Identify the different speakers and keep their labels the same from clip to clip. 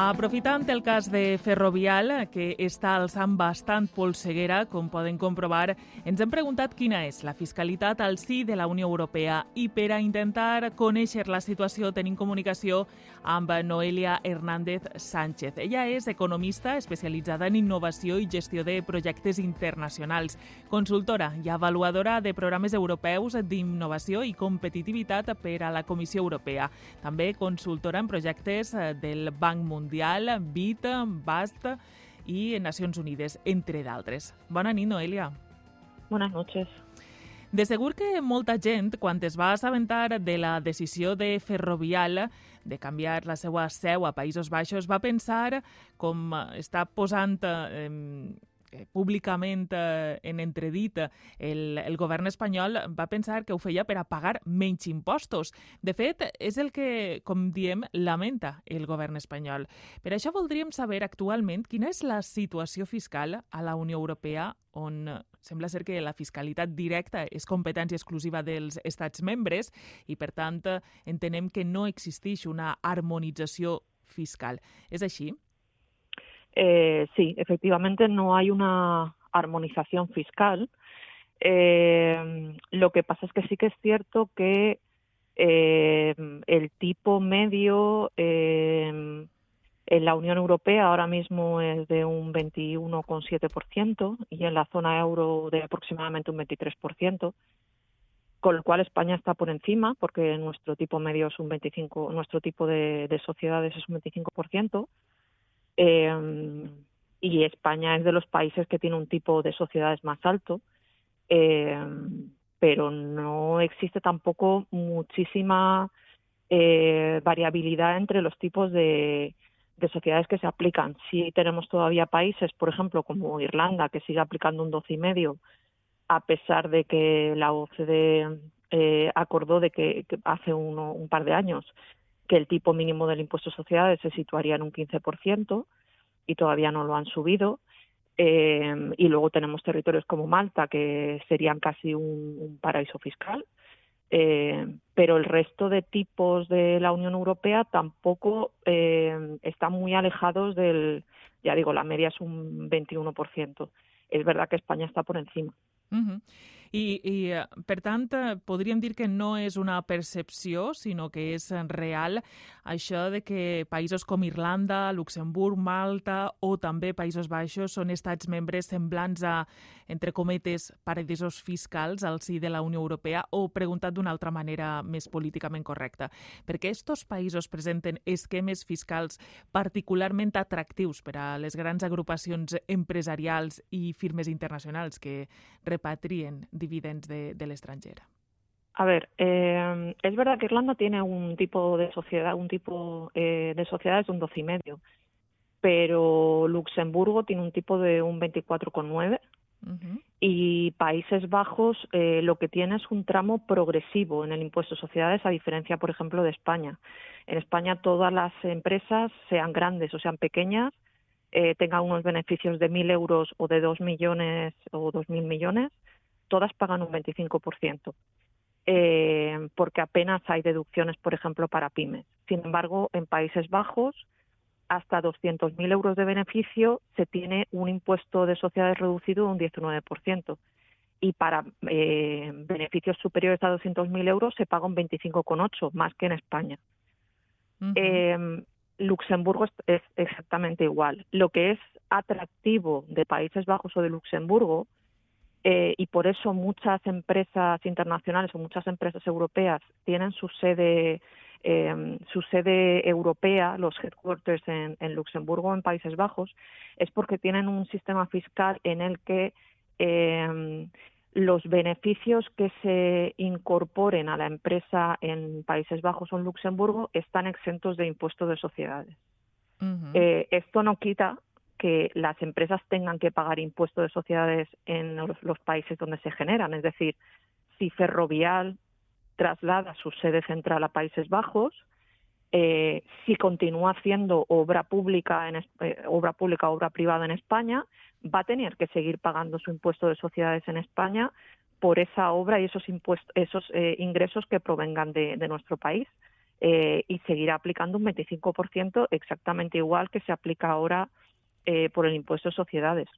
Speaker 1: Aprofitant el cas de Ferrovial, que està alçant bastant polseguera, com poden comprovar, ens hem preguntat quina és la fiscalitat al sí de la Unió Europea i per a intentar conèixer la situació tenim comunicació amb Noelia Hernández Sánchez. Ella és economista especialitzada en innovació i gestió de projectes internacionals, consultora i avaluadora de programes europeus d'innovació i competitivitat per a la Comissió Europea. També consultora en projectes del Banc Mundial Mundial, BIT, BAST i Nacions Unides, entre d'altres. Bona nit, Noelia.
Speaker 2: Buenas noches.
Speaker 1: De segur que molta gent, quan es va assabentar de la decisió de Ferrovial de canviar la seva seu a Països Baixos, va pensar, com està posant eh, eh, públicament eh, en entredit el, el govern espanyol va pensar que ho feia per a pagar menys impostos. De fet, és el que, com diem, lamenta el govern espanyol. Per això voldríem saber actualment quina és la situació fiscal a la Unió Europea on sembla ser que la fiscalitat directa és competència exclusiva dels estats membres i, per tant, entenem que no existeix una harmonització fiscal. És així?
Speaker 2: Eh, sí, efectivamente no hay una armonización fiscal. Eh, lo que pasa es que sí que es cierto que eh, el tipo medio eh, en la Unión Europea ahora mismo es de un 21,7% y en la zona euro de aproximadamente un 23%, con lo cual España está por encima porque nuestro tipo medio es un 25, nuestro tipo de, de sociedades es un 25%. Eh, y España es de los países que tiene un tipo de sociedades más alto, eh, pero no existe tampoco muchísima eh, variabilidad entre los tipos de, de sociedades que se aplican. Sí tenemos todavía países, por ejemplo, como Irlanda, que sigue aplicando un 12,5, a pesar de que la OCDE eh, acordó de que, que hace uno, un par de años que el tipo mínimo del impuesto de sociedades se situaría en un 15% y todavía no lo han subido. Eh, y luego tenemos territorios como Malta, que serían casi un, paraíso fiscal. Eh, pero el resto de tipos de la Unión Europea tampoco eh, están muy alejados del, ya digo, la media es un 21%. Es verdad que España está por encima.
Speaker 1: Uh. I, I, per tant, podríem dir que no és una percepció, sinó que és real això de que països com Irlanda, Luxemburg, Malta o també Països Baixos són estats membres semblants a, entre cometes, paradisos fiscals al si de la Unió Europea o, preguntat d'una altra manera més políticament correcta, perquè estos països presenten esquemes fiscals particularment atractius per a les grans agrupacions empresarials i firmes internacionals que repatrien dividends de, del extranjero?
Speaker 2: A ver, eh, es verdad que Irlanda tiene un tipo de sociedad, un tipo eh, de sociedades de un 12 y medio, pero Luxemburgo tiene un tipo de un 24,9 uh -huh. y Países Bajos eh, lo que tiene es un tramo progresivo en el impuesto de sociedades, a diferencia, por ejemplo, de España. En España todas las empresas, sean grandes o sean pequeñas, eh, tengan unos beneficios de 1.000 euros o de 2 millones o 2.000 millones, todas pagan un 25%, eh, porque apenas hay deducciones, por ejemplo, para pymes. Sin embargo, en Países Bajos, hasta 200.000 euros de beneficio se tiene un impuesto de sociedades reducido de un 19%. Y para eh, beneficios superiores a 200.000 euros se paga un 25,8, más que en España. Uh -huh. eh, Luxemburgo es, es, exactamente igual. Lo que es atractivo de Países Bajos o de Luxemburgo eh, y por eso muchas empresas internacionales o muchas empresas europeas tienen su sede eh, su sede europea, los headquarters en, en, Luxemburgo o en Países Bajos, es porque tienen un sistema fiscal en el que eh, los beneficios que se incorporen a la empresa en Países Bajos o en Luxemburgo están exentos de impuestos de sociedades. Uh -huh. eh, esto no quita que las empresas tengan que pagar impuestos de sociedades en los, países donde se generan. Es decir, si Ferrovial traslada su sede central a Países Bajos, eh, si continúa haciendo obra pública, en, eh, obra pública, obra privada en España, va a tener que seguir pagando su impuesto de sociedades en España por esa obra y esos impuestos, esos eh, ingresos que provengan de, nuestro país. Y seguirá aplicando un 25% exactamente igual que se aplica ahora eh, por el impuesto de sociedades.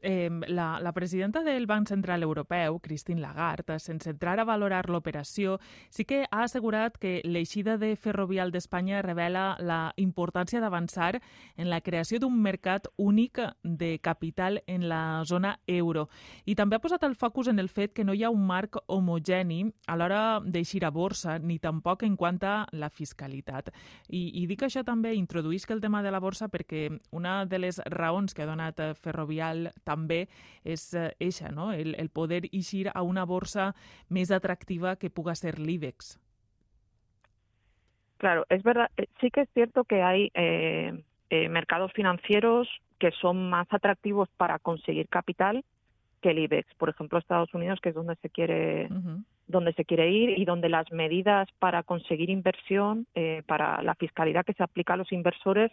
Speaker 1: Eh, la, la presidenta del Banc Central Europeu, Christine Lagarde, sense entrar a valorar l'operació, sí que ha assegurat que l'eixida de Ferrovial d'Espanya revela la importància d'avançar en la creació d'un mercat únic de capital en la zona euro. I també ha posat el focus en el fet que no hi ha un marc homogeni a l'hora d'eixir a borsa, ni tampoc en quant a la fiscalitat. I, I dic això també, introduïsc el tema de la borsa perquè una de les raons que ha donat Ferrovial també és eixa, no? el, el poder eixir a una borsa més atractiva que puga ser l'IBEX.
Speaker 2: Claro, es verdad, eh, sí que es cierto que hay eh, eh, mercados financieros que son más atractivos para conseguir capital que el IBEX, por ejemplo Estados Unidos, que es donde se quiere uh -huh. donde se quiere ir y donde las medidas para conseguir inversión, eh, para la fiscalidad que se aplica a los inversores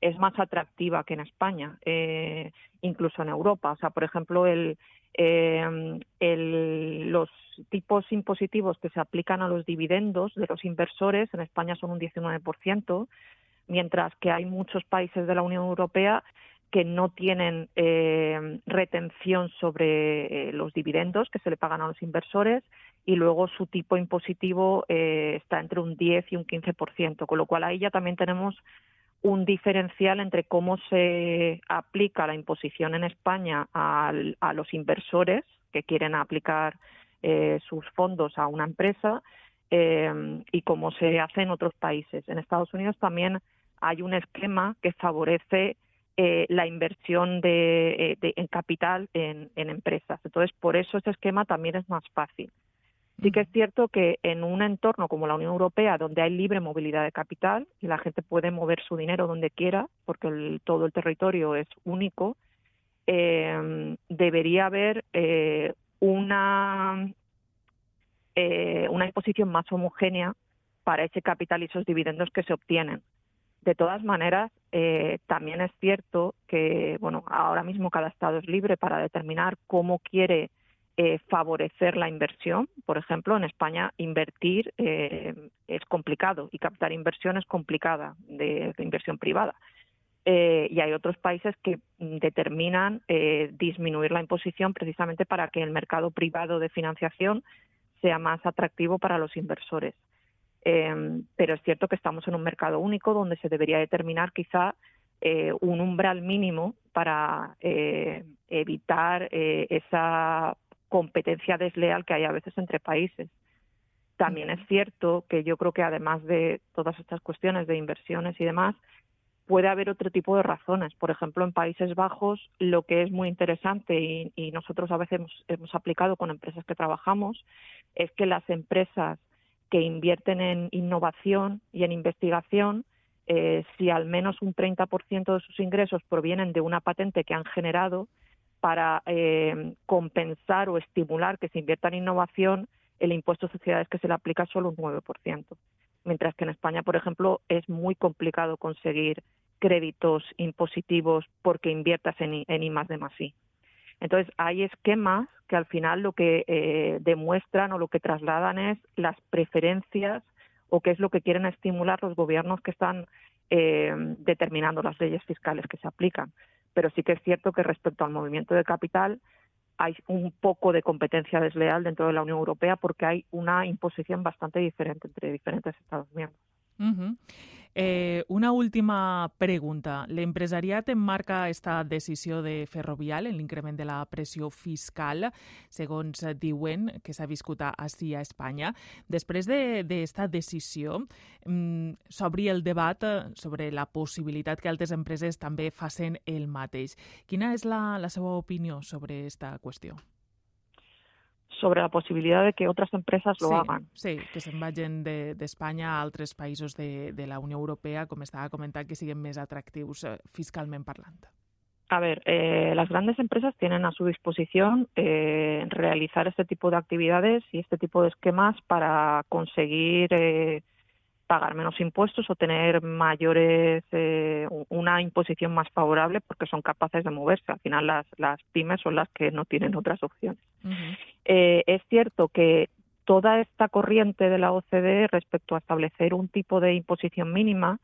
Speaker 2: es más atractiva que en España, eh, incluso en Europa. O sea, por ejemplo, el, eh, el, los tipos impositivos que se aplican a los dividendos de los inversores en España son un 19%, mientras que hay muchos países de la Unión Europea que no tienen eh, retención sobre eh, los dividendos que se le pagan a los inversores y luego su tipo impositivo eh, está entre un 10 y un 15%, con lo cual ahí ya también tenemos un diferencial entre cómo se aplica la imposición en España a, a los inversores que quieren aplicar eh, sus fondos a una empresa eh, y cómo se hace en otros países. En Estados Unidos también hay un esquema que favorece eh, la inversión de, eh, en capital en, en empresas. Entonces, por eso ese esquema también es más fácil. Sí que es cierto que en un entorno como la Unión Europea, donde hay libre movilidad de capital y la gente puede mover su dinero donde quiera, porque el, todo el territorio es único, eh, debería haber eh, una, eh, una imposición más homogénea para ese capital y esos dividendos que se obtienen. De todas maneras, eh, también es cierto que, bueno, ahora mismo cada estado es libre para determinar cómo quiere eh, favorecer la inversión. Por ejemplo, en España invertir eh, es complicado y captar inversión es complicada de, inversión privada. Eh, y hay otros países que determinan disminuir la imposición precisamente para que el mercado privado de financiación sea más atractivo para los inversores. Pero es cierto que estamos en un mercado único donde se debería determinar quizá un umbral mínimo para evitar esa competencia desleal que hay a veces entre países. También es cierto que yo creo que además de todas estas cuestiones de inversiones y demás, puede haber otro tipo de razones. Por ejemplo, en Países Bajos, lo que es muy interesante y, nosotros a veces hemos, hemos, aplicado con empresas que trabajamos es que las empresas que invierten en innovación y en investigación, eh, si al menos un 30% de sus ingresos provienen de una patente que han generado, para eh, compensar o estimular que se invierta en innovación, el impuesto de sociedades que se le aplica es solo un 9%. Mientras que en España, por ejemplo, es muy complicado conseguir créditos impositivos porque inviertas en, en I más de más I. Entonces, hay esquemas que al final lo que eh, demuestran o lo que trasladan es las preferencias o qué es lo que quieren estimular los gobiernos que están eh, determinando las leyes fiscales que se aplican pero sí que es cierto que respecto al movimiento de capital hay un poco de competencia desleal dentro de la Unión Europea porque hay una imposición bastante diferente entre diferentes Estados miembros.
Speaker 1: Uh -huh. Eh, una última pregunta. L'empresariat enmarca esta decisió de Ferrovial en l'increment de la pressió fiscal, segons diuen que s'ha viscut així a Espanya. Després d'esta de, decisió, mm, s'obri el debat sobre la possibilitat que altres empreses també facin el mateix. Quina és la, la seva opinió sobre aquesta qüestió?
Speaker 2: Sobre la posibilidad de que otras empresas lo
Speaker 1: sí,
Speaker 2: hagan.
Speaker 1: Sí, que se'n vagin d'Espanya de, a altres països de, de la Unió Europea, com estava comentant, que siguin més atractius eh, fiscalment parlant.
Speaker 2: A ver, eh, las grandes empresas tienen a su disposición eh, realizar este tipo de actividades y este tipo de esquemas para conseguir eh, pagar menos impuestos o tener mayores, eh, una imposición más favorable porque son capaces de moverse. Al final las, las pymes son las que no tienen otras opciones. eh, es cierto que toda esta corriente de la OCDE respecto a establecer un tipo de imposición mínima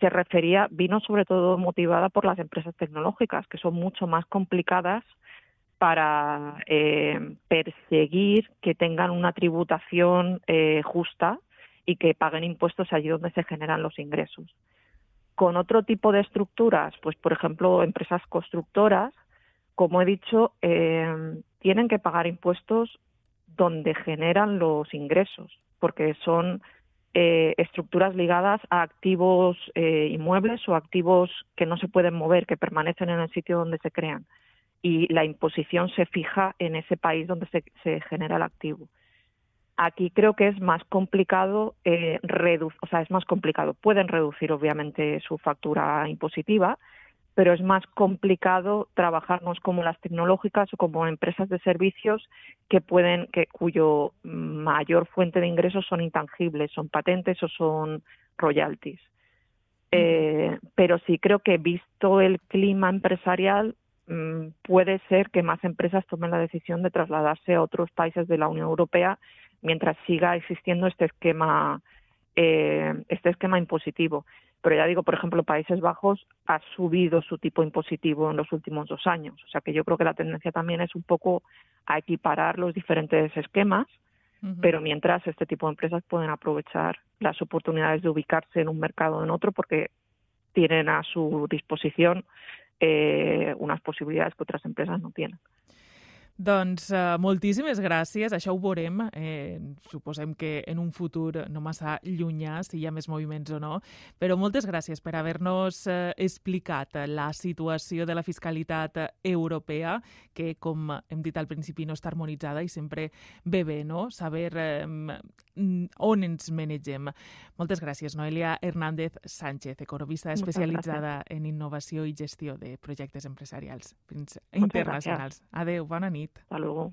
Speaker 2: se refería, vino sobre todo motivada por las empresas tecnológicas, que son mucho más complicadas para eh, perseguir que tengan una tributación eh, justa y que paguen impuestos allí donde se generan los ingresos. Con otro tipo de estructuras, pues por ejemplo empresas constructoras, como he dicho, eh, tienen que pagar impuestos donde generan los ingresos, porque son eh, estructuras ligadas a activos eh, inmuebles o activos que no se pueden mover, que permanecen en el sitio donde se crean. Y la imposición se fija en ese país donde se, se genera el activo. Aquí creo que es más complicado eh, reducir, o sea, es más complicado. Pueden reducir obviamente su factura impositiva, pero es más complicado trabajarnos como las tecnológicas o como empresas de servicios que pueden, que cuyo mayor fuente de ingresos son intangibles, son patentes o son royalties. Eh, pero sí creo que visto el clima empresarial mm, puede ser que más empresas tomen la decisión de trasladarse a otros países de la Unión Europea mientras siga existiendo este esquema eh, este esquema impositivo. Pero ya digo, por ejemplo, Países Bajos ha subido su tipo impositivo en los últimos dos años. O sea que yo creo que la tendencia también es un poco a equiparar los diferentes esquemas, uh -huh. pero mientras este tipo de empresas pueden aprovechar las oportunidades de ubicarse en un mercado o en otro porque tienen a su disposición eh, unas possibilitats que otras empreses no tienen.
Speaker 1: Doncs uh, moltíssimes gràcies, això ho veurem. Eh, suposem que en un futur no massa llunyà, si hi ha més moviments o no, però moltes gràcies per haver-nos eh, explicat la situació de la fiscalitat europea, que, com hem dit al principi, no està harmonitzada i sempre ve bé no? saber eh, on ens manegem. Moltes gràcies, Noelia Hernández Sánchez, economista especialitzada en innovació i gestió de projectes empresarials internacionals. Adeu, bona nit.
Speaker 2: Hasta luego.